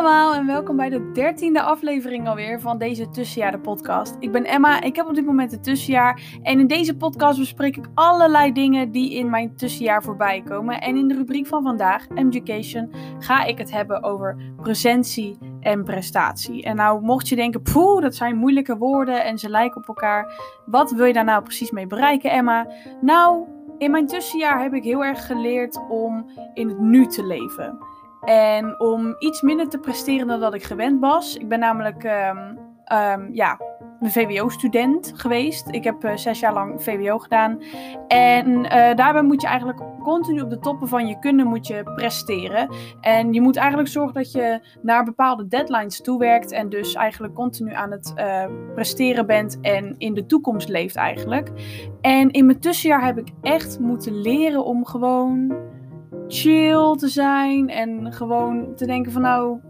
allemaal en welkom bij de dertiende aflevering alweer van deze Tussenjaren podcast. Ik ben Emma, ik heb op dit moment een tussenjaar en in deze podcast bespreek ik allerlei dingen die in mijn tussenjaar voorbij komen. En in de rubriek van vandaag, Education, ga ik het hebben over presentie en prestatie. En nou mocht je denken, poeh, dat zijn moeilijke woorden en ze lijken op elkaar. Wat wil je daar nou precies mee bereiken Emma? Nou, in mijn tussenjaar heb ik heel erg geleerd om in het nu te leven. En om iets minder te presteren dan dat ik gewend was. Ik ben namelijk um, um, ja, een VWO-student geweest. Ik heb uh, zes jaar lang VWO gedaan. En uh, daarbij moet je eigenlijk continu op de toppen van je kunnen moet je presteren. En je moet eigenlijk zorgen dat je naar bepaalde deadlines toewerkt. En dus eigenlijk continu aan het uh, presteren bent en in de toekomst leeft eigenlijk. En in mijn tussenjaar heb ik echt moeten leren om gewoon chill te zijn en gewoon te denken van nou,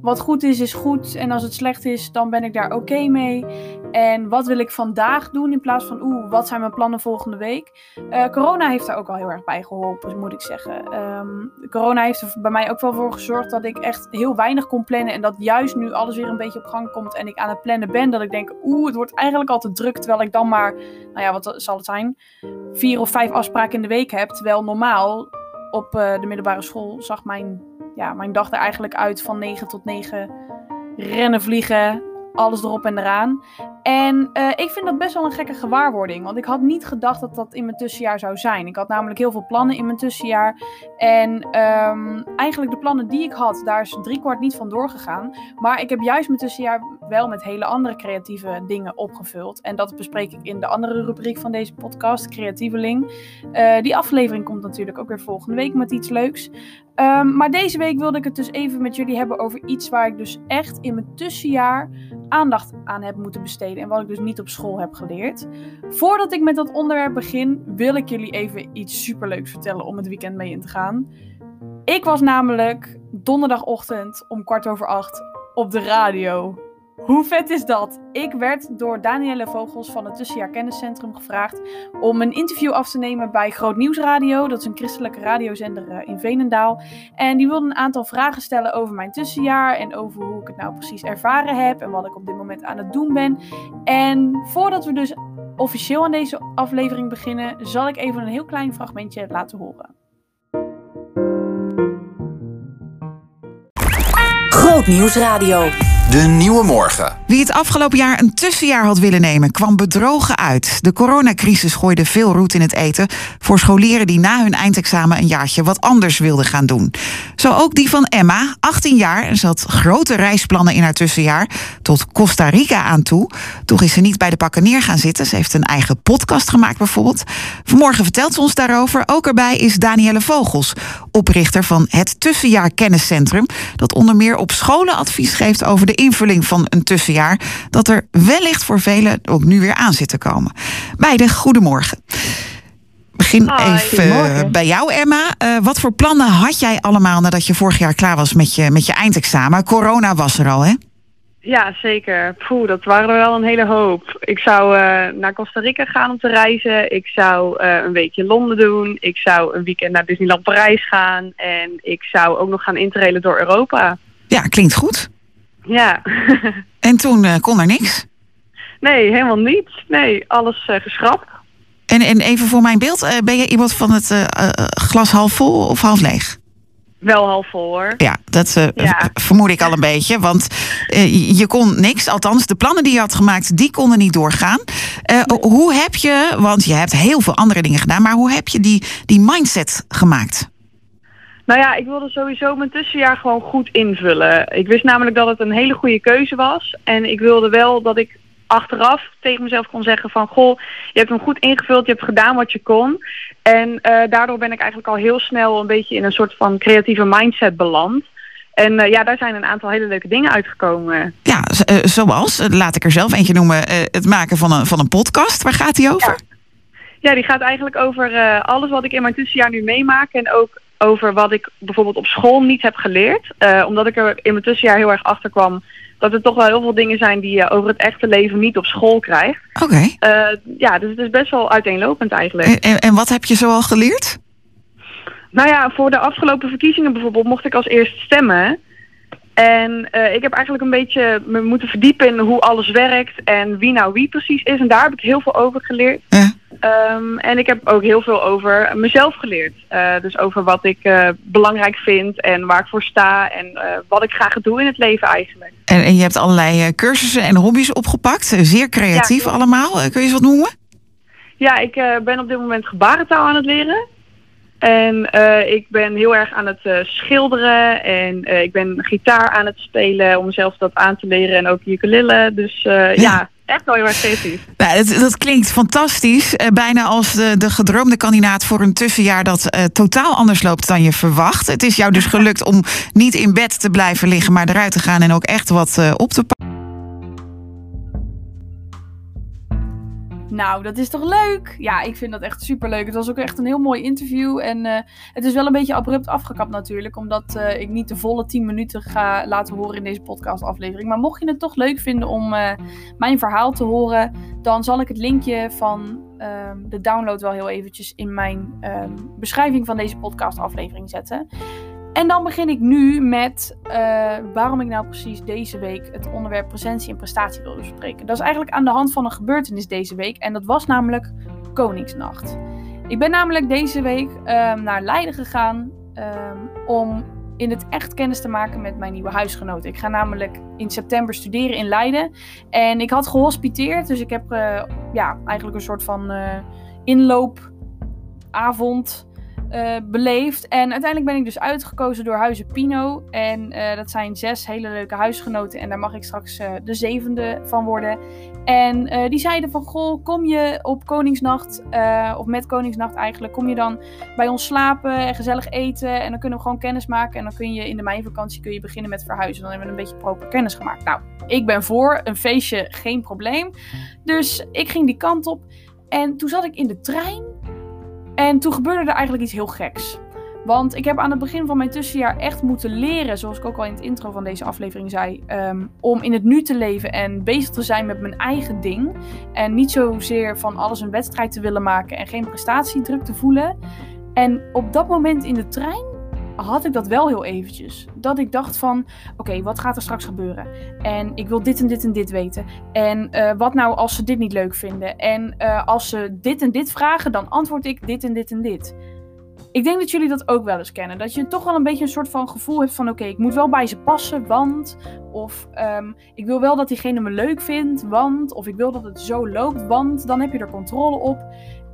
wat goed is, is goed. En als het slecht is, dan ben ik daar oké mee. En wat wil ik vandaag doen in plaats van, oeh, wat zijn mijn plannen volgende week? Uh, corona heeft daar ook wel heel erg bij geholpen, moet ik zeggen. Um, corona heeft er bij mij ook wel voor gezorgd dat ik echt heel weinig kon plannen. En dat juist nu alles weer een beetje op gang komt en ik aan het plannen ben, dat ik denk, oeh, het wordt eigenlijk al te druk. Terwijl ik dan maar, nou ja, wat zal het zijn? Vier of vijf afspraken in de week heb. Terwijl normaal op uh, de middelbare school zag mijn, ja, mijn dag er eigenlijk uit van 9 tot 9 rennen, vliegen, alles erop en eraan. En uh, ik vind dat best wel een gekke gewaarwording. Want ik had niet gedacht dat dat in mijn tussenjaar zou zijn. Ik had namelijk heel veel plannen in mijn tussenjaar. En um, eigenlijk de plannen die ik had, daar is driekwart niet van doorgegaan. Maar ik heb juist mijn tussenjaar wel met hele andere creatieve dingen opgevuld. En dat bespreek ik in de andere rubriek van deze podcast, Creatieveling. Uh, die aflevering komt natuurlijk ook weer volgende week met iets leuks. Um, maar deze week wilde ik het dus even met jullie hebben over iets waar ik dus echt in mijn tussenjaar aandacht aan heb moeten besteden. En wat ik dus niet op school heb geleerd. Voordat ik met dat onderwerp begin, wil ik jullie even iets superleuks vertellen om het weekend mee in te gaan. Ik was namelijk donderdagochtend om kwart over acht op de radio. Hoe vet is dat? Ik werd door Danielle Vogels van het Tussenjaar Kenniscentrum gevraagd om een interview af te nemen bij Groot Nieuwsradio. Dat is een christelijke radiozender in Veenendaal. En die wilde een aantal vragen stellen over mijn tussenjaar en over hoe ik het nou precies ervaren heb en wat ik op dit moment aan het doen ben. En voordat we dus officieel aan deze aflevering beginnen, zal ik even een heel klein fragmentje laten horen. Groot Nieuwsradio. De Nieuwe Morgen. Wie het afgelopen jaar een tussenjaar had willen nemen, kwam bedrogen uit. De coronacrisis gooide veel roet in het eten voor scholieren die na hun eindexamen een jaartje wat anders wilden gaan doen. Zo ook die van Emma, 18 jaar. Ze had grote reisplannen in haar tussenjaar, tot Costa Rica aan toe. Toch is ze niet bij de pakken neer gaan zitten. Ze heeft een eigen podcast gemaakt bijvoorbeeld. Vanmorgen vertelt ze ons daarover. Ook erbij is Danielle Vogels, oprichter van het Tussenjaar Kenniscentrum, dat onder meer op scholen advies geeft over de invulling van een tussenjaar, dat er wellicht voor velen ook nu weer aan zit te komen. Beide, goedemorgen. Begin Hi, even bij jou, Emma. Uh, wat voor plannen had jij allemaal nadat je vorig jaar klaar was met je, met je eindexamen? Corona was er al, hè? Ja, zeker. Poeh, dat waren er wel een hele hoop. Ik zou uh, naar Costa Rica gaan om te reizen. Ik zou uh, een weekje Londen doen. Ik zou een weekend naar Disneyland Parijs gaan. En ik zou ook nog gaan interrailen door Europa. Ja, klinkt goed. Ja. en toen uh, kon er niks? Nee, helemaal niet. Nee, alles geschrapt. En, en even voor mijn beeld, ben je iemand van het glas half vol of half leeg? Wel half vol hoor. Ja, dat ja. vermoed ik al een beetje. Want je kon niks. Althans, de plannen die je had gemaakt, die konden niet doorgaan. Hoe heb je, want je hebt heel veel andere dingen gedaan, maar hoe heb je die, die mindset gemaakt? Nou ja, ik wilde sowieso mijn tussenjaar gewoon goed invullen. Ik wist namelijk dat het een hele goede keuze was. En ik wilde wel dat ik achteraf tegen mezelf kon zeggen van... goh, je hebt hem goed ingevuld, je hebt gedaan wat je kon. En uh, daardoor ben ik eigenlijk al heel snel een beetje in een soort van creatieve mindset beland. En uh, ja, daar zijn een aantal hele leuke dingen uitgekomen. Ja, uh, zoals, laat ik er zelf eentje noemen, het maken van een, van een podcast. Waar gaat die over? Ja, ja die gaat eigenlijk over alles wat ik in mijn tussenjaar nu meemaak. En ook over wat ik bijvoorbeeld op school niet heb geleerd. omdat ik er in mijn tussenjaar heel erg achter kwam dat er toch wel heel veel dingen zijn die je over het echte leven niet op school krijgt. Oké. Okay. Uh, ja, dus het is best wel uiteenlopend eigenlijk. En, en, en wat heb je zoal geleerd? Nou ja, voor de afgelopen verkiezingen bijvoorbeeld mocht ik als eerst stemmen. En eh, ik heb eigenlijk een beetje me moeten verdiepen in hoe alles werkt en wie nou wie precies is. En daar heb ik heel veel over geleerd. Ja. Ehm, en ik heb ook heel veel over mezelf geleerd. Eh, dus over wat ik eh, belangrijk vind en waar ik voor sta en eh, wat ik graag doe in het leven eigenlijk. En, en je hebt allerlei cursussen en hobby's opgepakt. Zeer creatief Ja. allemaal. Kun je eens wat noemen? Ja, ik ben op dit moment gebarentaal aan het leren. En ik ben heel erg aan het schilderen en ik ben gitaar aan het spelen om mezelf dat aan te leren en ook ukulele. Dus ja. Echt heel erg creatief. Nou, dat, dat klinkt fantastisch. Eh, bijna als de, de gedroomde kandidaat voor een tussenjaar dat eh, totaal anders loopt dan je verwacht. Het is jou dus gelukt om niet in bed te blijven liggen, maar eruit te gaan en ook echt wat eh, op te pakken. Nou, dat is toch leuk? Ja, ik vind dat echt super leuk. Het was ook echt een heel mooi interview. En eh, het is wel een beetje abrupt afgekapt natuurlijk. Omdat eh, ik niet de volle 10 minuten ga laten horen in deze podcastaflevering. Maar mocht je het toch leuk vinden om eh, mijn verhaal te horen. Dan zal ik het linkje van ehm, de download wel heel eventjes in mijn ehm, beschrijving van deze podcastaflevering zetten. En dan begin ik nu met eh, waarom ik nou precies deze week het onderwerp presentie en prestatie wil bespreken. Dat is eigenlijk aan de hand van een gebeurtenis deze week. En dat was namelijk Koningsnacht. Ik ben namelijk deze week ehm, naar Leiden gegaan ehm, om in het echt kennis te maken met mijn nieuwe huisgenoot. Ik ga namelijk in september studeren in Leiden. En ik had gehospiteerd, dus ik heb eh, ja, eigenlijk een soort van eh, inloopavond eh, beleefd. En uiteindelijk ben ik dus uitgekozen door Huizen Pino. En eh, dat zijn zes hele leuke huisgenoten. En daar mag ik straks eh, de zevende van worden. En die zeiden van, goh, kom je op Koningsnacht, of met Koningsnacht eigenlijk, kom je dan bij ons slapen en gezellig eten. En dan kunnen we gewoon kennis maken. En dan kun je in de meivakantie kun je beginnen met verhuizen. Dan hebben we een beetje proper kennis gemaakt. Nou, ik ben voor, een feestje, geen probleem. Dus ik ging die kant op. En toen zat ik in de trein. En toen gebeurde er eigenlijk iets heel geks. Want ik heb aan het begin van mijn tussenjaar echt moeten leren, zoals ik ook al in het intro van deze aflevering zei, ehm, om in het nu te leven en bezig te zijn met mijn eigen ding. En niet zozeer van alles een wedstrijd te willen maken en geen prestatiedruk te voelen. En op dat moment in de trein had ik dat wel heel eventjes. Dat ik dacht van, oké, wat gaat er straks gebeuren? En ik wil dit en dit en dit weten. En eh, wat nou als ze dit niet leuk vinden? En eh, als ze dit en dit vragen, dan antwoord ik dit en dit en dit. Ik denk dat jullie dat ook wel eens kennen. Dat je toch wel een beetje een soort van gevoel hebt van... oké, ik moet wel bij ze passen, want... of ehm, ik wil wel dat diegene me leuk vindt, want... of ik wil dat het zo loopt, want... dan heb je er controle op.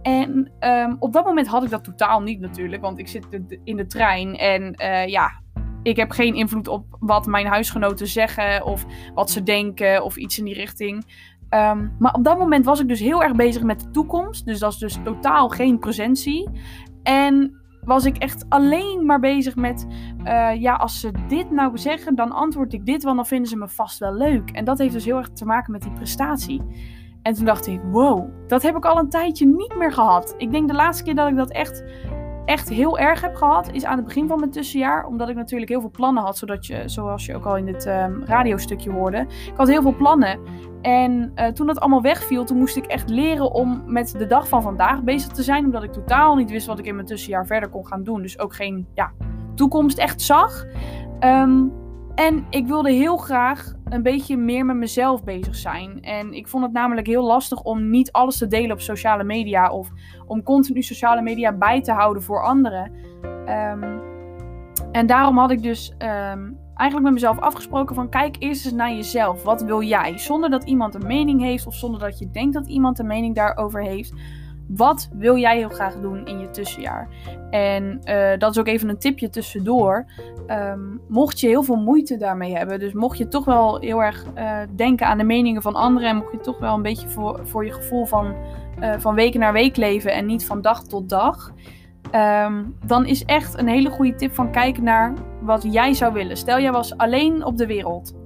En ehm, op dat moment had ik dat totaal niet natuurlijk... want ik zit in de trein en eh, ja... Ik heb geen invloed op wat mijn huisgenoten zeggen... of wat ze denken of iets in die richting... Ehm, maar op dat moment was ik dus heel erg bezig met de toekomst. Dus dat is dus totaal geen presentie. En was ik echt alleen maar bezig met... eh, ja, als ze dit nou zeggen, dan antwoord ik dit... want dan vinden ze me vast wel leuk. En dat heeft dus heel erg te maken met die prestatie. En toen dacht ik, wow, dat heb ik al een tijdje niet meer gehad. Ik denk de laatste keer dat ik dat echt, echt heel erg heb gehad... is aan het begin van mijn tussenjaar. Omdat ik natuurlijk heel veel plannen had. Zodat je, zoals je ook al in dit ehm, radiostukje hoorde... Ik had heel veel plannen. En eh, toen dat allemaal wegviel, toen moest ik echt leren om met de dag van vandaag bezig te zijn. Omdat ik totaal niet wist wat ik in mijn tussenjaar verder kon gaan doen. Dus ook geen ja, toekomst echt zag. Ehm, en ik wilde heel graag een beetje meer met mezelf bezig zijn. En ik vond het namelijk heel lastig om niet alles te delen op sociale media. Of om continu sociale media bij te houden voor anderen. Ehm, en daarom had ik dus ehm, eigenlijk met mezelf afgesproken van kijk eerst eens naar jezelf. Wat wil jij? Zonder dat iemand een mening heeft of zonder dat je denkt dat iemand een mening daarover heeft. Wat wil jij heel graag doen in je tussenjaar? En eh, dat is ook even een tipje tussendoor. Ehm, mocht je heel veel moeite daarmee hebben, dus mocht je toch wel heel erg eh, denken aan de meningen van anderen en mocht je toch wel een beetje voor, voor je gevoel van, eh, van week naar week leven en niet van dag tot dag, ehm, dan is echt een hele goede tip van kijken naar wat jij zou willen. Stel jij was alleen op de wereld.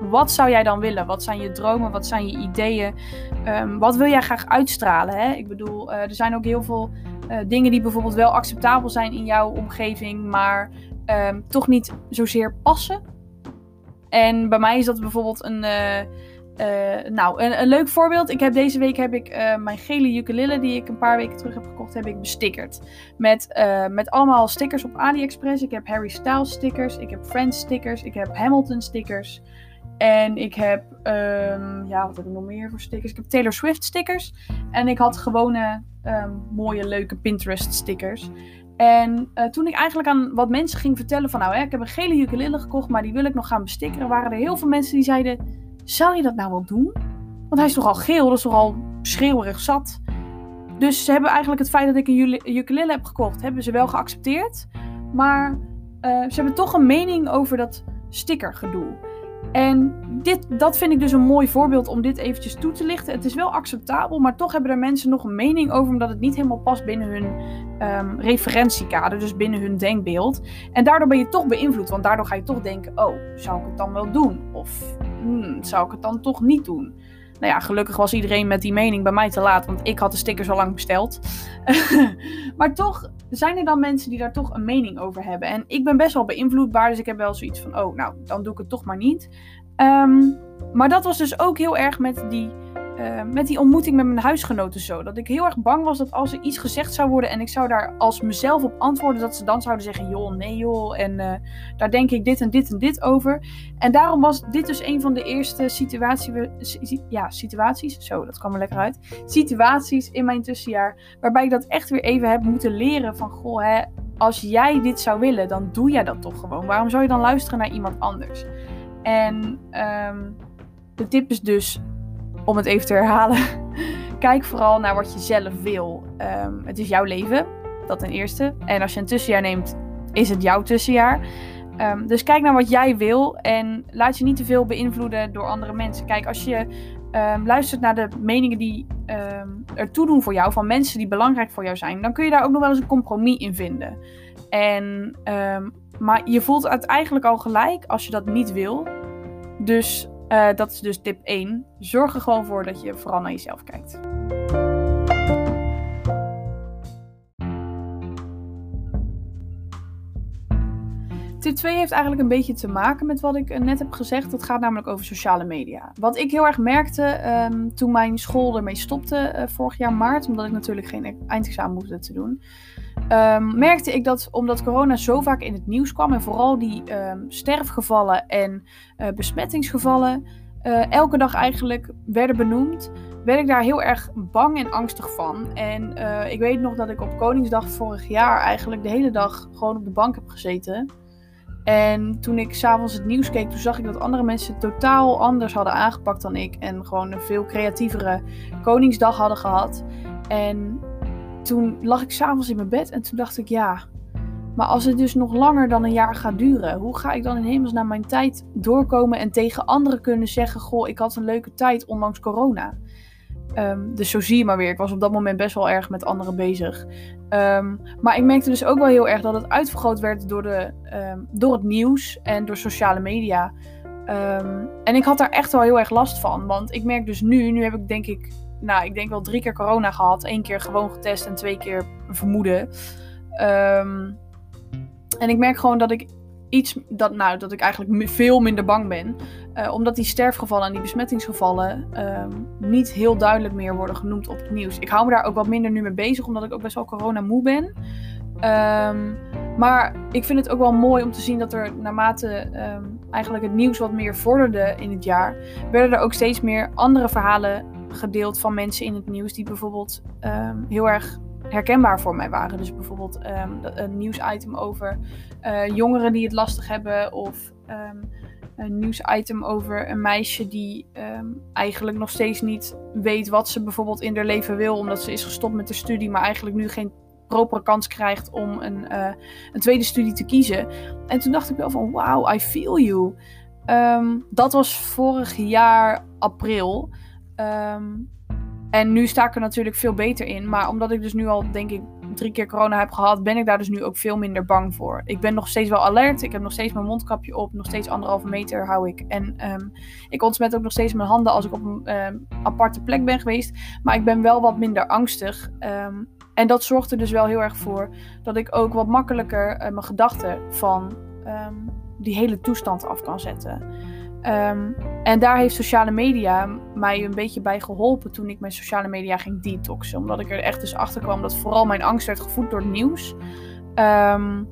Wat zou jij dan willen? Wat zijn je dromen? Wat zijn je ideeën? Ehm, wat wil jij graag uitstralen? Hè? Ik bedoel, eh, er zijn ook heel veel eh, dingen die bijvoorbeeld wel acceptabel zijn in jouw omgeving, maar ehm, toch niet zozeer passen. En bij mij is dat bijvoorbeeld een, eh, nou, een, leuk voorbeeld. Ik heb deze week heb ik mijn gele ukulele die ik een paar weken terug heb gekocht, heb ik bestickerd. Met, met allemaal stickers op AliExpress. Ik heb Harry Styles stickers, ik heb Friends stickers, ik heb Hamilton stickers. En ik heb, um, ja, wat heb ik nog meer voor stickers? Ik heb Taylor Swift stickers. En ik had gewone um, mooie, leuke Pinterest stickers. En uh, toen ik eigenlijk aan wat mensen ging vertellen van, nou, hè, ik heb een gele ukulele gekocht, maar die wil ik nog gaan bestickeren, waren er heel veel mensen die zeiden, zou je dat nou wel doen? Want hij is toch al geel, dat is toch al schreeuwerig zat. Dus ze hebben eigenlijk het feit dat ik een ukulele heb gekocht, hebben ze wel geaccepteerd. Maar uh, ze hebben toch een mening over dat stickergedoe. En dit, dat vind ik dus een mooi voorbeeld om dit eventjes toe te lichten. Het is wel acceptabel, maar toch hebben er mensen nog een mening over, omdat het niet helemaal past binnen hun um, referentiekader, dus binnen hun denkbeeld. En daardoor ben je toch beïnvloed, want daardoor ga je toch denken: oh, zou ik het dan wel doen? Of hmm, zou ik het dan toch niet doen? Nou ja, gelukkig was iedereen met die mening bij mij te laat, want ik had de stickers al lang besteld. maar toch zijn er dan mensen die daar toch een mening over hebben. En ik ben best wel beïnvloedbaar, dus ik heb wel zoiets van: oh, nou, dan doe ik het toch maar niet. Um, maar dat was dus ook heel erg met die uh, met die ontmoeting met mijn huisgenoten zo. Dat ik heel erg bang was dat als er iets gezegd zou worden en ik zou daar als mezelf op antwoorden, dat ze dan zouden zeggen: joh, nee joh, en uh, daar denk ik dit en dit en dit over. En daarom was dit dus een van de eerste situatie, ja, situaties, zo, dat kwam er lekker uit. Situaties in mijn tussenjaar, waarbij ik dat echt weer even heb moeten leren van: goh, hè, als jij dit zou willen, dan doe jij dat toch gewoon. Waarom zou je dan luisteren naar iemand anders? En um, de tip is dus om het even te herhalen. Kijk vooral naar wat je zelf wil. Um, het is jouw leven, dat ten eerste. En als je een tussenjaar neemt, is het jouw tussenjaar. Um, dus kijk naar wat jij wil en laat je niet te veel beïnvloeden door andere mensen. Kijk, als je um, luistert naar de meningen die um, ertoe doen voor jou, van mensen die belangrijk voor jou zijn, dan kun je daar ook nog wel eens een compromis in vinden. En, maar je voelt het eigenlijk al gelijk als je dat niet wil. Dus uh, dat is dus tip 1. Zorg er gewoon voor dat je vooral naar jezelf kijkt. Tip 2 heeft eigenlijk een beetje te maken met wat ik net heb gezegd. Dat gaat namelijk over sociale media. Wat ik heel erg merkte um, toen mijn school ermee stopte uh, vorig jaar maart, omdat ik natuurlijk geen eindexamen hoefde te doen, um, merkte ik dat omdat corona zo vaak in het nieuws kwam en vooral die um, sterfgevallen en uh, besmettingsgevallen elke dag eigenlijk werden benoemd, werd ik daar heel erg bang en angstig van. En ik weet nog dat ik op Koningsdag vorig jaar eigenlijk de hele dag gewoon op de bank heb gezeten. En toen ik s'avonds het nieuws keek, toen zag ik dat andere mensen het totaal anders hadden aangepakt dan ik. En gewoon een veel creatievere Koningsdag hadden gehad. En toen lag ik s'avonds in mijn bed en toen dacht ik, ja, maar als het dus nog langer dan een jaar gaat duren, hoe ga ik dan in hemelsnaam mijn tijd doorkomen en tegen anderen kunnen zeggen: Goh, ik had een leuke tijd ondanks corona? Um, dus zo zie je maar weer. Ik was op dat moment best wel erg met anderen bezig. Um, maar ik merkte dus ook wel heel erg dat het uitvergroot werd door, de, um, door het nieuws en door sociale media. en ik had daar echt wel heel erg last van. Want ik merk dus nu, nu heb ik denk ik nou, ik denk wel drie keer corona gehad. Eén keer gewoon getest en twee keer vermoeden. En ik merk gewoon dat ik iets, dat, nou, dat ik eigenlijk veel minder bang ben. Uh, omdat die sterfgevallen en die besmettingsgevallen um, niet heel duidelijk meer worden genoemd op het nieuws. Ik hou me daar ook wat minder nu mee bezig, omdat ik ook best wel corona moe ben. Um, maar ik vind het ook wel mooi om te zien dat er naarmate um, eigenlijk het nieuws wat meer vorderde in het jaar, werden er ook steeds meer andere verhalen gedeeld van mensen in het nieuws die bijvoorbeeld heel erg herkenbaar voor mij waren. Dus bijvoorbeeld um, een nieuwsitem over uh, jongeren die het lastig hebben of um, een nieuwsitem over een meisje die um, eigenlijk nog steeds niet weet wat ze bijvoorbeeld in haar leven wil, omdat ze is gestopt met de studie, maar eigenlijk nu geen propere kans krijgt om een, uh, een tweede studie te kiezen. En toen dacht ik wel van, wow, I feel you. dat was vorig jaar april. Um, en nu sta ik er natuurlijk veel beter in. Maar omdat ik dus nu al, denk ik, drie keer corona heb gehad, ben ik daar dus nu ook veel minder bang voor. Ik ben nog steeds wel alert. Ik heb nog steeds mijn mondkapje op. Nog steeds anderhalve meter hou ik. En um, ik ontsmet ook nog steeds mijn handen als ik op een um, aparte plek ben geweest. Maar ik ben wel wat minder angstig. Um, en dat zorgt er dus wel heel erg voor dat ik ook wat makkelijker uh, mijn gedachten van die hele toestand af kan zetten. Ehm, en daar heeft sociale media mij een beetje bij geholpen toen ik mijn sociale media ging detoxen. Omdat ik er echt dus achter kwam dat vooral mijn angst werd gevoed door het nieuws. Ehm,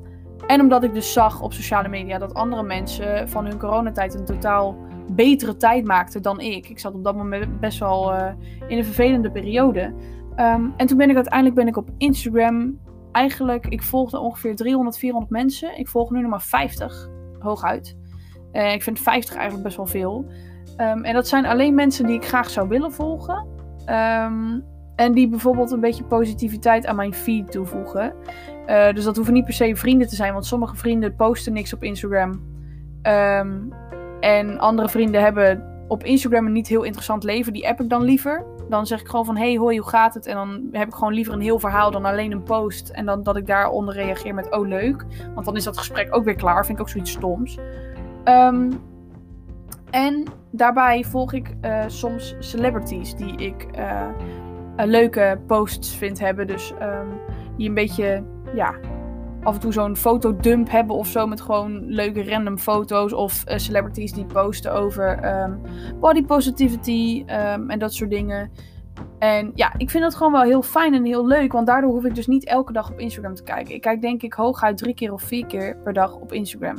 en omdat ik dus zag op sociale media dat andere mensen van hun coronatijd een totaal betere tijd maakten dan ik. Ik zat op dat moment best wel uh, in een vervelende periode. Um, en toen ben ik uiteindelijk ben ik op Instagram. Eigenlijk, ik volgde ongeveer 300, 400 mensen. Ik volg nu nog maar 50, hooguit. Uh, ik vind 50 eigenlijk best wel veel. Um, en dat zijn alleen mensen die ik graag zou willen volgen. Um, en die bijvoorbeeld een beetje positiviteit aan mijn feed toevoegen. Uh, dus dat hoeven niet per se vrienden te zijn, want sommige vrienden posten niks op Instagram. Um, en andere vrienden hebben op Instagram een niet heel interessant leven. Die app ik dan liever. Dan zeg ik gewoon van, hey hoi, hoe gaat het? En dan heb ik gewoon liever een heel verhaal dan alleen een post. En dan dat ik daaronder reageer met, oh leuk. Want dan is dat gesprek ook weer klaar. Vind ik ook zoiets stoms. Um, en daarbij volg ik uh, soms celebrities die ik uh, leuke posts vind hebben. Dus um, die een beetje, ja, af en toe zo'n fotodump hebben of zo met gewoon leuke random foto's. Of uh, celebrities die posten over um, body positivity en dat soort dingen. En ja, ik vind dat gewoon wel heel fijn en heel leuk. Want daardoor hoef ik dus niet elke dag op Instagram te kijken. Ik kijk denk ik hooguit drie keer of vier keer per dag op Instagram.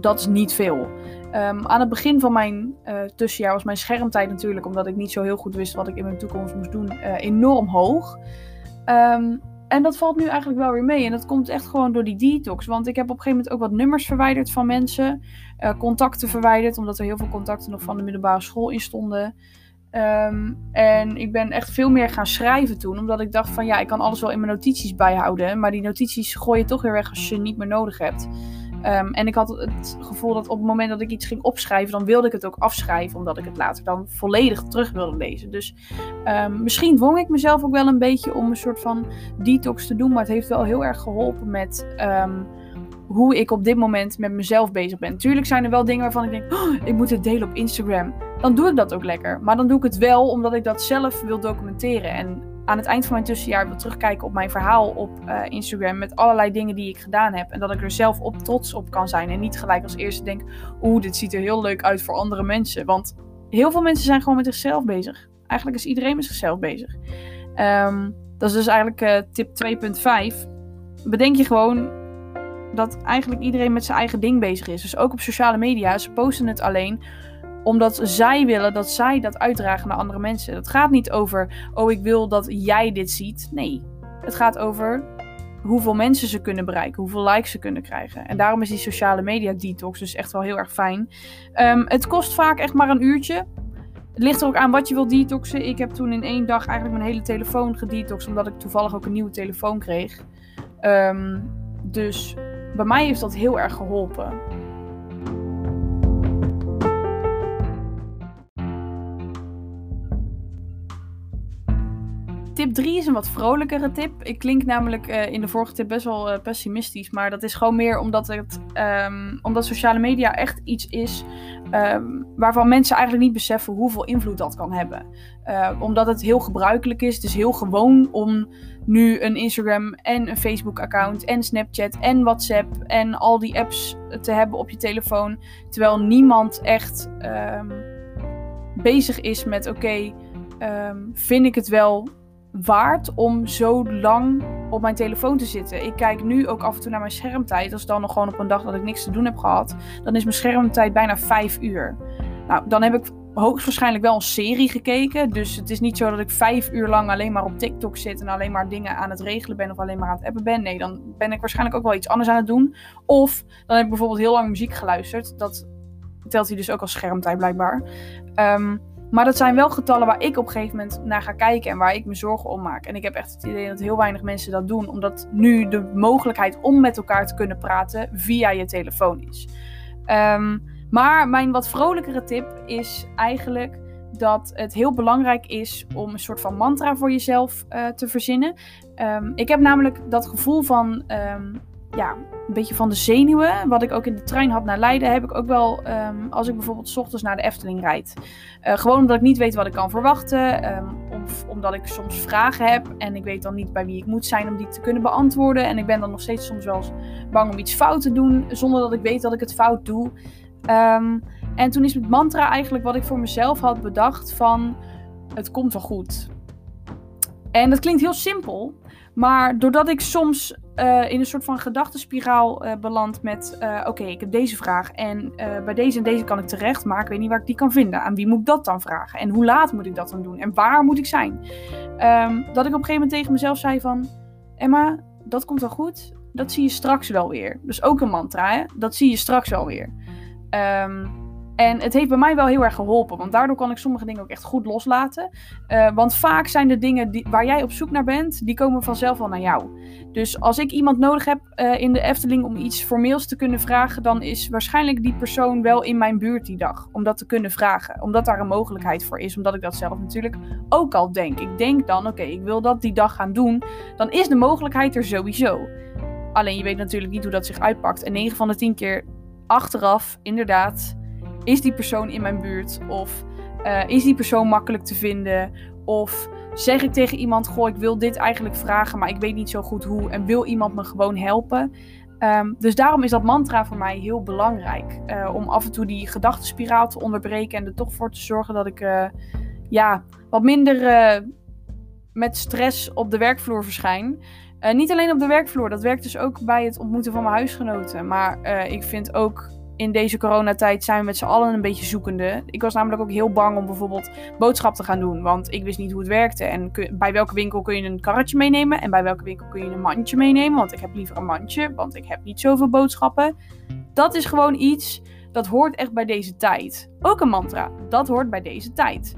Dat is niet veel. Um, aan het begin van mijn uh, tussenjaar was mijn schermtijd natuurlijk, omdat ik niet zo heel goed wist wat ik in mijn toekomst moest doen, uh, enorm hoog. Um, en dat valt nu eigenlijk wel weer mee. En dat komt echt gewoon door die detox. Want ik heb op een gegeven moment ook wat nummers verwijderd van mensen. Uh, contacten verwijderd, omdat er heel veel contacten nog van de middelbare school in stonden. Um, en ik ben echt veel meer gaan schrijven toen. Omdat ik dacht van ja, ik kan alles wel in mijn notities bijhouden. Maar die notities gooi je toch weer weg als je niet meer nodig hebt. Um, en ik had het gevoel dat op het moment dat ik iets ging opschrijven, dan wilde ik het ook afschrijven, omdat ik het later dan volledig terug wilde lezen. Dus um, misschien dwong ik mezelf ook wel een beetje om een soort van detox te doen, maar het heeft wel heel erg geholpen met um, hoe ik op dit moment met mezelf bezig ben. Tuurlijk zijn er wel dingen waarvan ik denk, oh, ik moet het delen op Instagram. Dan doe ik dat ook lekker. Maar dan doe ik het wel omdat ik dat zelf wil documenteren. En aan het eind van mijn tussenjaar wil terugkijken op mijn verhaal op uh, Instagram. Met allerlei dingen die ik gedaan heb. En dat ik er zelf op trots op kan zijn. En niet gelijk als eerste denk: oeh, dit ziet er heel leuk uit voor andere mensen. Want heel veel mensen zijn gewoon met zichzelf bezig. Eigenlijk is iedereen met zichzelf bezig. Um, dat is dus eigenlijk uh, tip 2.5. Bedenk je gewoon dat eigenlijk iedereen met zijn eigen ding bezig is. Dus ook op sociale media. Ze posten het alleen omdat zij willen dat zij dat uitdragen naar andere mensen. Het gaat niet over, oh ik wil dat jij dit ziet. Nee, het gaat over hoeveel mensen ze kunnen bereiken, hoeveel likes ze kunnen krijgen. En daarom is die sociale media detox dus echt wel heel erg fijn. Um, het kost vaak echt maar een uurtje. Het ligt er ook aan wat je wil detoxen. Ik heb toen in één dag eigenlijk mijn hele telefoon gedetoxed, omdat ik toevallig ook een nieuwe telefoon kreeg. Um, dus bij mij heeft dat heel erg geholpen. 3 is een wat vrolijkere tip. Ik klink namelijk uh, in de vorige tip best wel uh, pessimistisch. Maar dat is gewoon meer omdat, het, um, omdat sociale media echt iets is um, waarvan mensen eigenlijk niet beseffen hoeveel invloed dat kan hebben. Uh, omdat het heel gebruikelijk is. Het is heel gewoon om nu een Instagram en een Facebook-account en Snapchat en WhatsApp en al die apps te hebben op je telefoon. Terwijl niemand echt um, bezig is met: oké, vind ik het wel waard om zo lang op mijn telefoon te zitten. Ik kijk nu ook af en toe naar mijn schermtijd. Als dan nog gewoon op een dag dat ik niks te doen heb gehad, dan is mijn schermtijd bijna 5 uur. Nou, dan heb ik hoogstwaarschijnlijk wel een serie gekeken. Dus het is niet zo dat ik vijf uur lang alleen maar op TikTok zit en alleen maar dingen aan het regelen ben of alleen maar aan het appen ben. Nee, dan ben ik waarschijnlijk ook wel iets anders aan het doen. Of dan heb ik bijvoorbeeld heel lang muziek geluisterd. Dat telt hij dus ook als schermtijd blijkbaar. Um, maar dat zijn wel getallen waar ik op een gegeven moment naar ga kijken en waar ik me zorgen om maak. En ik heb echt het idee dat heel weinig mensen dat doen, omdat nu de mogelijkheid om met elkaar te kunnen praten via je telefoon is. Um, maar mijn wat vrolijkere tip is eigenlijk dat het heel belangrijk is om een soort van mantra voor jezelf uh, te verzinnen. Um, ik heb namelijk dat gevoel van um, ja, een beetje van de zenuwen. Wat ik ook in de trein had naar Leiden, heb ik ook wel um, als ik bijvoorbeeld s ochtends naar de Efteling rijd. Uh, gewoon omdat ik niet weet wat ik kan verwachten. Um, of omdat ik soms vragen heb en ik weet dan niet bij wie ik moet zijn om die te kunnen beantwoorden. En ik ben dan nog steeds soms wel bang om iets fout te doen, zonder dat ik weet dat ik het fout doe. Um, En toen is het mantra eigenlijk wat ik voor mezelf had bedacht van het komt wel goed. En dat klinkt heel simpel, maar doordat ik soms uh, in een soort van gedachtenspiraal uh, beland met uh, oké, ik heb deze vraag en bij deze en deze kan ik terecht, maar ik weet niet waar ik die kan vinden. Aan wie moet ik dat dan vragen? En hoe laat moet ik dat dan doen? En waar moet ik zijn? Um, dat ik op een gegeven moment tegen mezelf zei van Emma, dat komt wel goed. Dat zie je straks wel weer. Dus ook een mantra, hè? Dat zie je straks wel weer. Um, en het heeft bij mij wel heel erg geholpen, want daardoor kan ik sommige dingen ook echt goed loslaten. Uh, want vaak zijn de dingen die, waar jij op zoek naar bent, die komen vanzelf wel naar jou. Dus als ik iemand nodig heb uh, in de Efteling om iets formeels te kunnen vragen, dan is waarschijnlijk die persoon wel in mijn buurt die dag. Om dat te kunnen vragen. Omdat daar een mogelijkheid voor is. Omdat ik dat zelf natuurlijk ook al denk. Ik denk dan, oké, ik wil dat die dag gaan doen. Dan is de mogelijkheid er sowieso. Alleen je weet natuurlijk niet hoe dat zich uitpakt. En 9 van de 10 keer achteraf, inderdaad is die persoon in mijn buurt? Of uh, is die persoon makkelijk te vinden? Of zeg ik tegen iemand: Goh, ik wil dit eigenlijk vragen, maar ik weet niet zo goed hoe. En wil iemand me gewoon helpen? Um, dus daarom is dat mantra voor mij heel belangrijk. Uh, om af en toe die gedachtenspiraal te onderbreken en er toch voor te zorgen dat ik uh, ja, wat minder met stress op de werkvloer verschijn. niet alleen op de werkvloer, dat werkt dus ook bij het ontmoeten van mijn huisgenoten. Maar ik vind ook in deze coronatijd zijn we met z'n allen een beetje zoekende. Ik was namelijk ook heel bang om bijvoorbeeld boodschap te gaan doen. Want ik wist niet hoe het werkte. En bij welke winkel kun je een karretje meenemen? En bij welke winkel kun je een mandje meenemen? Want ik heb liever een mandje, want ik heb niet zoveel boodschappen. Dat is gewoon iets dat hoort echt bij deze tijd. Ook een mantra, dat hoort bij deze tijd.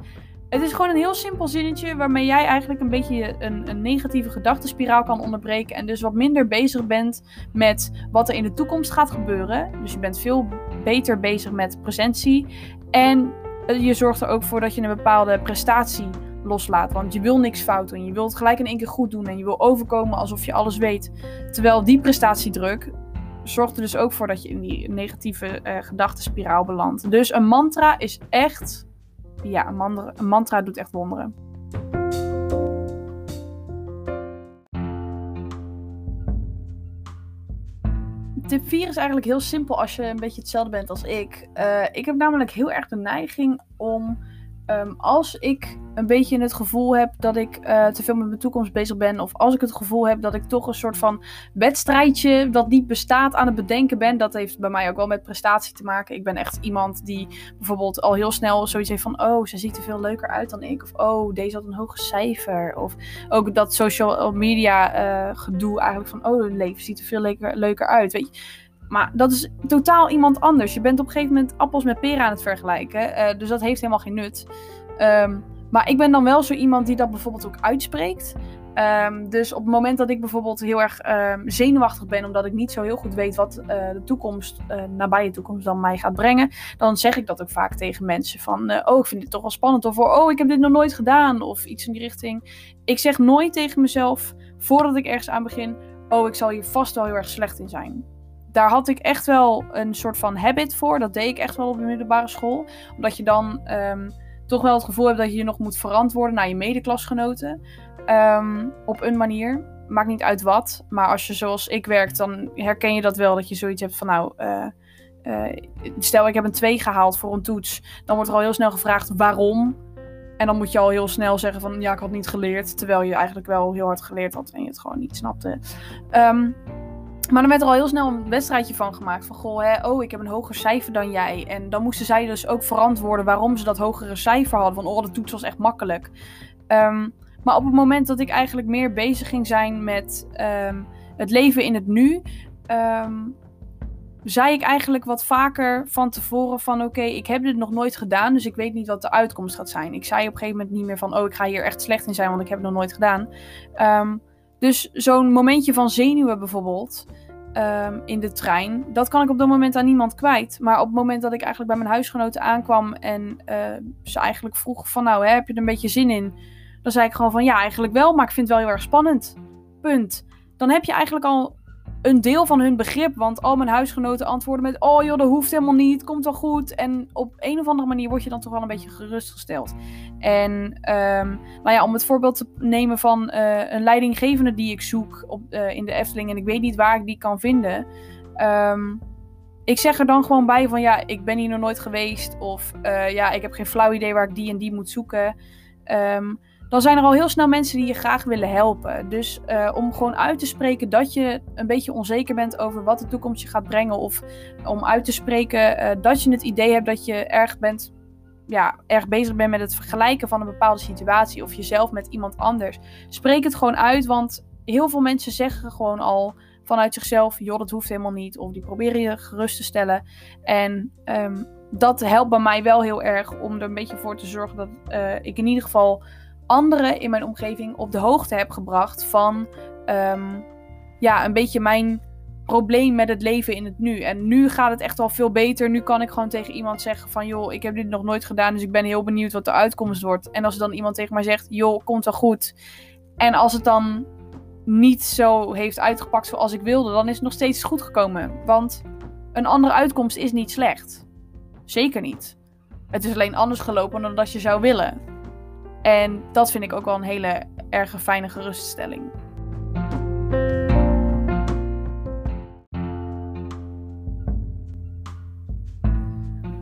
Het is gewoon een heel simpel zinnetje waarmee jij eigenlijk een beetje een, een, negatieve gedachtenspiraal kan onderbreken. En dus wat minder bezig bent met wat er in de toekomst gaat gebeuren. Dus je bent veel beter bezig met presentie. En je zorgt er ook voor dat je een bepaalde prestatie loslaat. Want je wil niks fout doen. Je wilt het gelijk in één keer goed doen. En je wil overkomen alsof je alles weet. Terwijl die prestatiedruk zorgt er dus ook voor dat je in die negatieve uh, gedachtenspiraal belandt. Dus een mantra is echt ja, een mantra, doet echt wonderen. Tip 4 is eigenlijk heel simpel als je een beetje hetzelfde bent als ik. Uh, ik heb namelijk heel erg de neiging om Um, als ik een beetje het gevoel heb dat ik uh, te veel met mijn toekomst bezig ben, of als ik het gevoel heb dat ik toch een soort van wedstrijdje wat niet bestaat aan het bedenken ben, dat heeft bij mij ook wel met prestatie te maken. Ik ben echt iemand die bijvoorbeeld al heel snel zoiets heeft van, oh, ze ziet er veel leuker uit dan ik, of oh, deze had een hoger cijfer, of ook dat social media uh, gedoe eigenlijk van, oh, het leven ziet er veel leuker, leuker uit, weet je. Maar dat is totaal iemand anders. Je bent op een gegeven moment appels met peren aan het vergelijken. Uh, dus dat heeft helemaal geen nut. Um, maar ik ben dan wel zo iemand die dat bijvoorbeeld ook uitspreekt. Um, dus op het moment dat ik bijvoorbeeld heel erg um, zenuwachtig ben, omdat ik niet zo heel goed weet wat uh, de toekomst, uh, nabije toekomst dan mij gaat brengen, dan zeg ik dat ook vaak tegen mensen van, oh ik vind dit toch wel spannend, of oh ik heb dit nog nooit gedaan, of iets in die richting. Ik zeg nooit tegen mezelf, voordat ik ergens aan begin, oh ik zal hier vast wel heel erg slecht in zijn daar had ik echt wel een soort van habit voor. Dat deed ik echt wel op de middelbare school. Omdat je dan um, toch wel het gevoel hebt dat je je nog moet verantwoorden naar je medeklasgenoten. Um, op een manier. Maakt niet uit wat. Maar als je zoals ik werkt, dan herken je dat wel. Dat je zoiets hebt van nou. Uh, uh, stel ik heb een 2 gehaald voor een toets. Dan wordt er al heel snel gevraagd waarom. En dan moet je al heel snel zeggen van ja, ik had niet geleerd. Terwijl je eigenlijk wel heel hard geleerd had en je het gewoon niet snapte. Um, maar dan werd er al heel snel een wedstrijdje van gemaakt. Van goh, hè, oh, ik heb een hoger cijfer dan jij. En dan moesten zij dus ook verantwoorden waarom ze dat hogere cijfer hadden. Van oh, de toets was echt makkelijk. Um, maar op het moment dat ik eigenlijk meer bezig ging zijn met um, het leven in het nu. Um, zei ik eigenlijk wat vaker van tevoren van oké, ik heb dit nog nooit gedaan, dus ik weet niet wat de uitkomst gaat zijn. Ik zei op een gegeven moment niet meer van oh, ik ga hier echt slecht in zijn, want ik heb het nog nooit gedaan. Dus zo'n momentje van zenuwen bijvoorbeeld um, in de trein, dat kan ik op dat moment aan niemand kwijt. Maar op het moment dat ik eigenlijk bij mijn huisgenoten aankwam en uh, ze eigenlijk vroeg van nou, hè, heb je er een beetje zin in? Dan zei ik gewoon van ja, eigenlijk wel, maar ik vind het wel heel erg spannend. Punt. Dan heb je eigenlijk al een deel van hun begrip. Want al mijn huisgenoten antwoorden met: Oh joh, dat hoeft helemaal niet, komt wel goed. En op een of andere manier word je dan toch wel een beetje gerustgesteld. En um, ja, om het voorbeeld te nemen van uh, een leidinggevende die ik zoek op, uh, in de Efteling en ik weet niet waar ik die kan vinden. Um, ik zeg er dan gewoon bij van ja, ik ben hier nog nooit geweest. Of uh, ja, ik heb geen flauw idee waar ik die en die moet zoeken. Um, dan zijn er al heel snel mensen die je graag willen helpen. Dus uh, om gewoon uit te spreken dat je een beetje onzeker bent over wat de toekomst je gaat brengen. Of om uit te spreken uh, dat je het idee hebt dat je erg bent. Ja, erg bezig bent met het vergelijken van een bepaalde situatie of jezelf met iemand anders. Spreek het gewoon uit, want heel veel mensen zeggen gewoon al vanuit zichzelf: joh, dat hoeft helemaal niet. Of die proberen je gerust te stellen. En um, dat helpt bij mij wel heel erg om er een beetje voor te zorgen dat uh, ik in ieder geval anderen in mijn omgeving op de hoogte heb gebracht van um, ja, een beetje mijn probleem met het leven in het nu. En nu gaat het echt wel veel beter. Nu kan ik gewoon tegen iemand zeggen van joh, ik heb dit nog nooit gedaan, dus ik ben heel benieuwd wat de uitkomst wordt. En als dan iemand tegen mij zegt, joh, komt wel goed. En als het dan niet zo heeft uitgepakt zoals ik wilde, dan is het nog steeds goed gekomen. Want een andere uitkomst is niet slecht. Zeker niet. Het is alleen anders gelopen dan dat je zou willen. En dat vind ik ook wel een hele erge fijne geruststelling.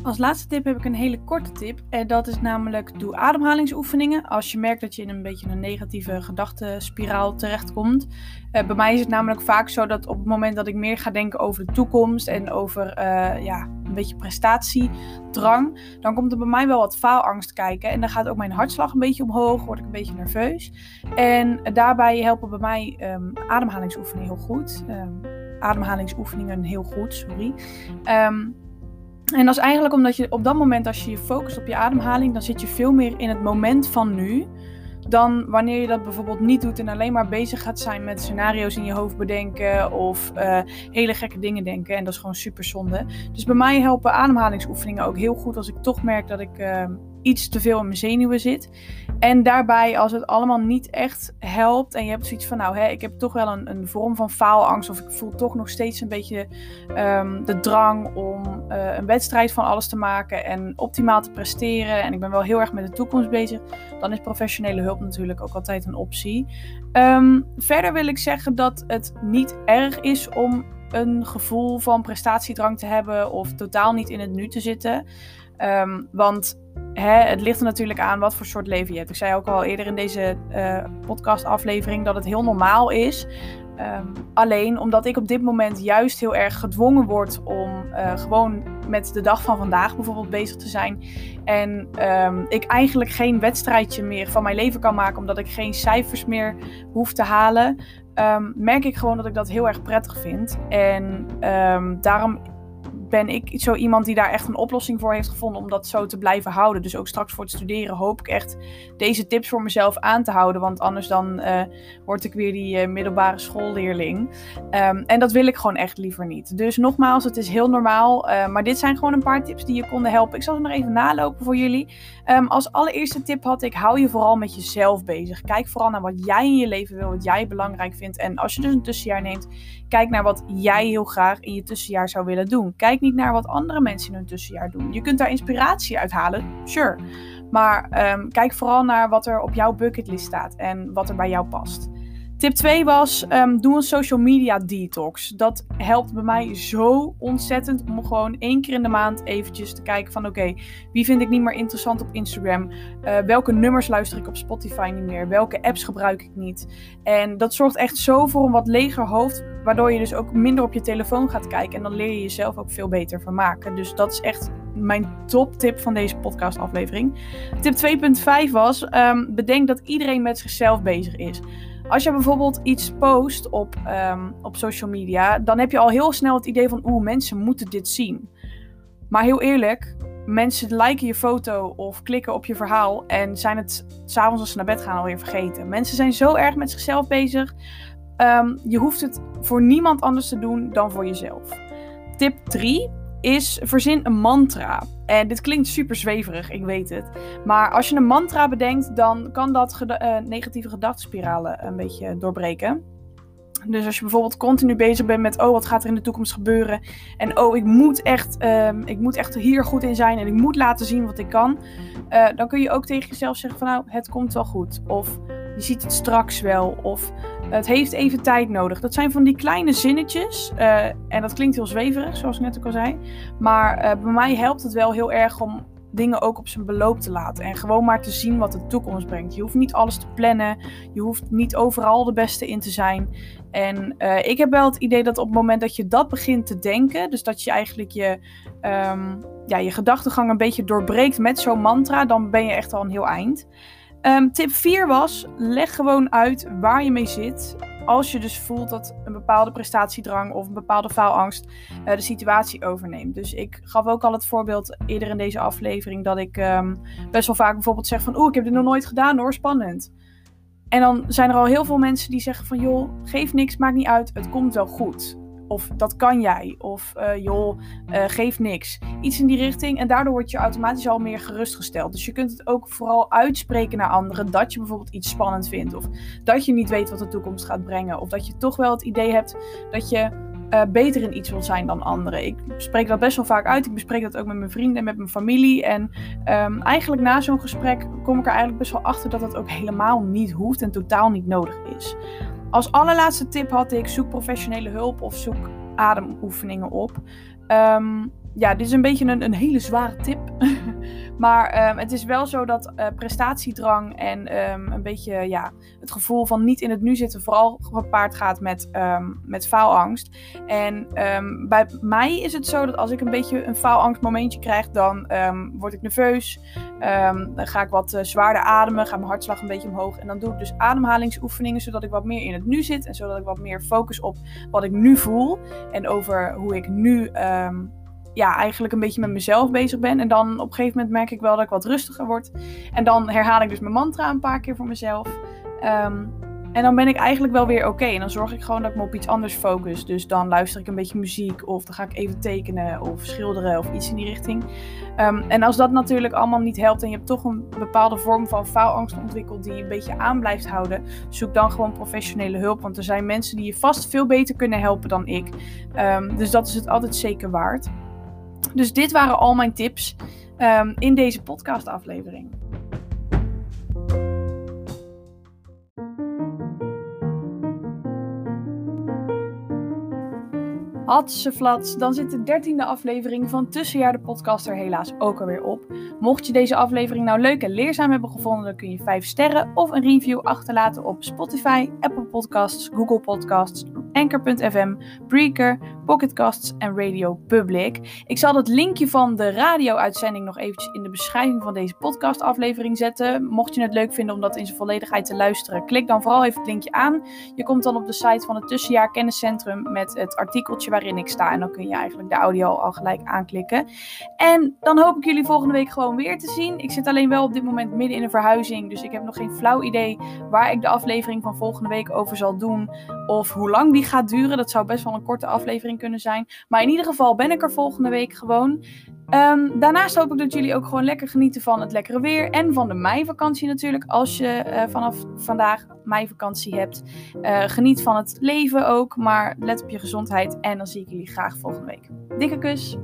Als laatste tip heb ik een hele korte tip. En dat is namelijk doe ademhalingsoefeningen. Als je merkt dat je in een beetje een negatieve gedachtenspiraal terechtkomt. Uh, bij mij is het namelijk vaak zo dat op het moment dat ik meer ga denken over de toekomst en over uh, ja, beetje prestatiedrang, dan komt er bij mij wel wat faalangst kijken. En dan gaat ook mijn hartslag een beetje omhoog, word ik een beetje nerveus. En daarbij helpen bij mij um, ademhalingsoefeningen heel goed. Um, ademhalingsoefeningen heel goed, sorry. Um, en dat is eigenlijk omdat je op dat moment, als je je focust op je ademhaling, dan zit je veel meer in het moment van nu. Dan wanneer je dat bijvoorbeeld niet doet en alleen maar bezig gaat zijn met scenario's in je hoofd bedenken of uh, hele gekke dingen denken. En dat is gewoon super zonde. Dus bij mij helpen ademhalingsoefeningen ook heel goed als ik toch merk dat ik uh, iets te veel in mijn zenuwen zit. En daarbij, als het allemaal niet echt helpt en je hebt zoiets van, nou, hè, ik heb toch wel een, een vorm van faalangst of ik voel toch nog steeds een beetje um, de drang om uh, een wedstrijd van alles te maken en optimaal te presteren en ik ben wel heel erg met de toekomst bezig, dan is professionele hulp natuurlijk ook altijd een optie. Um, verder wil ik zeggen dat het niet erg is om een gevoel van prestatiedrang te hebben of totaal niet in het nu te zitten. Um, want hè, het ligt er natuurlijk aan wat voor soort leven je hebt. Ik zei ook al eerder in deze uh, podcastaflevering dat het heel normaal is. Um, alleen omdat ik op dit moment juist heel erg gedwongen word om uh, gewoon met de dag van vandaag bijvoorbeeld bezig te zijn. En um, ik eigenlijk geen wedstrijdje meer van mijn leven kan maken, omdat ik geen cijfers meer hoef te halen. Merk ik gewoon dat ik dat heel erg prettig vind. En daarom ben ik zo iemand die daar echt een oplossing voor heeft gevonden om dat zo te blijven houden. Dus ook straks voor het studeren hoop ik echt deze tips voor mezelf aan te houden. Want anders dan uh, word ik weer die uh, middelbare schoolleerling. Um, en dat wil ik gewoon echt liever niet. Dus nogmaals, het is heel normaal. Uh, maar dit zijn gewoon een paar tips die je konden helpen. Ik zal ze nog even nalopen voor jullie. Um, als allereerste tip had ik, hou je vooral met jezelf bezig. Kijk vooral naar wat jij in je leven wil, wat jij belangrijk vindt. En als je dus een tussenjaar neemt, kijk naar wat jij heel graag in je tussenjaar zou willen doen. Kijk niet naar wat andere mensen in hun tussenjaar doen. Je kunt daar inspiratie uit halen, sure. Maar um, kijk vooral naar wat er op jouw bucketlist staat en wat er bij jou past. Tip 2 was, um, doe een social media detox. Dat helpt bij mij zo ontzettend om gewoon één keer in de maand eventjes te kijken van oké, wie vind ik niet meer interessant op Instagram? Uh, welke nummers luister ik op Spotify niet meer? Welke apps gebruik ik niet? En dat zorgt echt zo voor een wat leger hoofd, waardoor je dus ook minder op je telefoon gaat kijken. En dan leer je jezelf ook veel beter van maken. Dus dat is echt mijn top tip van deze podcast aflevering. Tip 2.5 was, um, bedenk dat iedereen met zichzelf bezig is. Als je bijvoorbeeld iets post op, um, op social media, dan heb je al heel snel het idee van, oeh, mensen moeten dit zien. Maar heel eerlijk, mensen liken je foto of klikken op je verhaal en zijn het s'avonds als ze naar bed gaan alweer vergeten. Mensen zijn zo erg met zichzelf bezig. Um, je hoeft het voor niemand anders te doen dan voor jezelf. Tip 3 is verzin een mantra. En dit klinkt super zweverig, ik weet het. Maar als je een mantra bedenkt, dan kan dat uh, negatieve gedachtenspiralen een beetje doorbreken. Dus als je bijvoorbeeld continu bezig bent met, oh, wat gaat er in de toekomst gebeuren? En oh, ik moet echt, um, ik moet echt hier goed in zijn en ik moet laten zien wat ik kan. Uh, dan kun je ook tegen jezelf zeggen van, nou, het komt wel goed. Of je ziet het straks wel. Of Het heeft even tijd nodig. Dat zijn van die kleine zinnetjes. Uh, en dat klinkt heel zweverig, zoals ik net ook al zei. Maar uh, bij mij helpt het wel heel erg om dingen ook op zijn beloop te laten. En gewoon maar te zien wat de toekomst brengt. Je hoeft niet alles te plannen. Je hoeft niet overal de beste in te zijn. En uh, ik heb wel het idee dat op het moment dat je dat begint te denken. Dus dat je eigenlijk je, um, ja, je gedachtegang een beetje doorbreekt met zo'n mantra. Dan ben je echt al een heel eind. Um, tip 4 was: leg gewoon uit waar je mee zit. Als je dus voelt dat een bepaalde prestatiedrang of een bepaalde faalangst uh, de situatie overneemt. Dus ik gaf ook al het voorbeeld eerder in deze aflevering dat ik um, best wel vaak bijvoorbeeld zeg van oeh, ik heb dit nog nooit gedaan hoor, spannend. En dan zijn er al heel veel mensen die zeggen van joh, geef niks, maakt niet uit, het komt wel goed. Of dat kan jij. Of uh, joh, uh, geef niks. Iets in die richting. En daardoor word je automatisch al meer gerustgesteld. Dus je kunt het ook vooral uitspreken naar anderen. Dat je bijvoorbeeld iets spannend vindt. Of dat je niet weet wat de toekomst gaat brengen. Of dat je toch wel het idee hebt dat je uh, beter in iets wilt zijn dan anderen. Ik spreek dat best wel vaak uit. Ik bespreek dat ook met mijn vrienden en met mijn familie. En um, eigenlijk na zo'n gesprek kom ik er eigenlijk best wel achter dat dat ook helemaal niet hoeft en totaal niet nodig is. Als allerlaatste tip had ik zoek professionele hulp of zoek ademoefeningen op. Um, ja, dit is een beetje een, een hele zware tip. maar um, het is wel zo dat uh, prestatiedrang en um, een beetje ja, het gevoel van niet in het nu zitten vooral gepaard gaat met, um, met faalangst. En bij mij is het zo dat als ik een beetje een faalangstmomentje krijg, dan word ik nerveus. dan ga ik wat uh, zwaarder ademen, gaat mijn hartslag een beetje omhoog. En dan doe ik dus ademhalingsoefeningen, zodat ik wat meer in het nu zit. En zodat ik wat meer focus op wat ik nu voel. En over hoe ik nu ja, eigenlijk een beetje met mezelf bezig ben. En dan op een gegeven moment merk ik wel dat ik wat rustiger word. En dan herhaal ik dus mijn mantra een paar keer voor mezelf. Um, en dan ben ik eigenlijk wel weer oké. En dan zorg ik gewoon dat ik me op iets anders focus. Dus dan luister ik een beetje muziek. Of dan ga ik even tekenen of schilderen of iets in die richting. Um, en als dat natuurlijk allemaal niet helpt en je hebt toch een bepaalde vorm van faalangst ontwikkeld die je een beetje aan blijft houden, zoek dan gewoon professionele hulp. Want er zijn mensen die je vast veel beter kunnen helpen dan ik. Um, dus dat is het altijd zeker waard. Dus dit waren al mijn tips um, in deze podcastaflevering. Hatseflats, dan zit de dertiende aflevering van Tussenjaar de podcast er helaas ook alweer op. Mocht je deze aflevering nou leuk en leerzaam hebben gevonden, dan kun je 5 sterren of een review achterlaten op Spotify, Apple Podcasts, Google Podcasts, Anchor.fm, Breaker, Pocketcasts en Radio Public. Ik zal het linkje van de radio-uitzending nog eventjes in de beschrijving van deze podcastaflevering zetten. Mocht je het leuk vinden om dat in zijn volledigheid te luisteren, klik dan vooral even het linkje aan. Je komt dan op de site van het Tussenjaar Kenniscentrum met het artikeltje waarin ik sta. En dan kun je eigenlijk de audio al gelijk aanklikken. En dan hoop ik jullie volgende week gewoon weer te zien. Ik zit alleen wel op dit moment midden in een verhuizing. Dus ik heb nog geen flauw idee waar ik de aflevering van volgende week over zal doen. Of hoe lang die gaat duren. Dat zou best wel een korte aflevering kunnen zijn. Maar in ieder geval ben ik er volgende week gewoon. Um, daarnaast hoop ik dat jullie ook gewoon lekker genieten van het lekkere weer. En van de meivakantie natuurlijk. Als je uh, vanaf vandaag meivakantie hebt. Uh, geniet van het leven ook. Maar let op je gezondheid. En dan zie ik jullie graag volgende week. Dikke kus.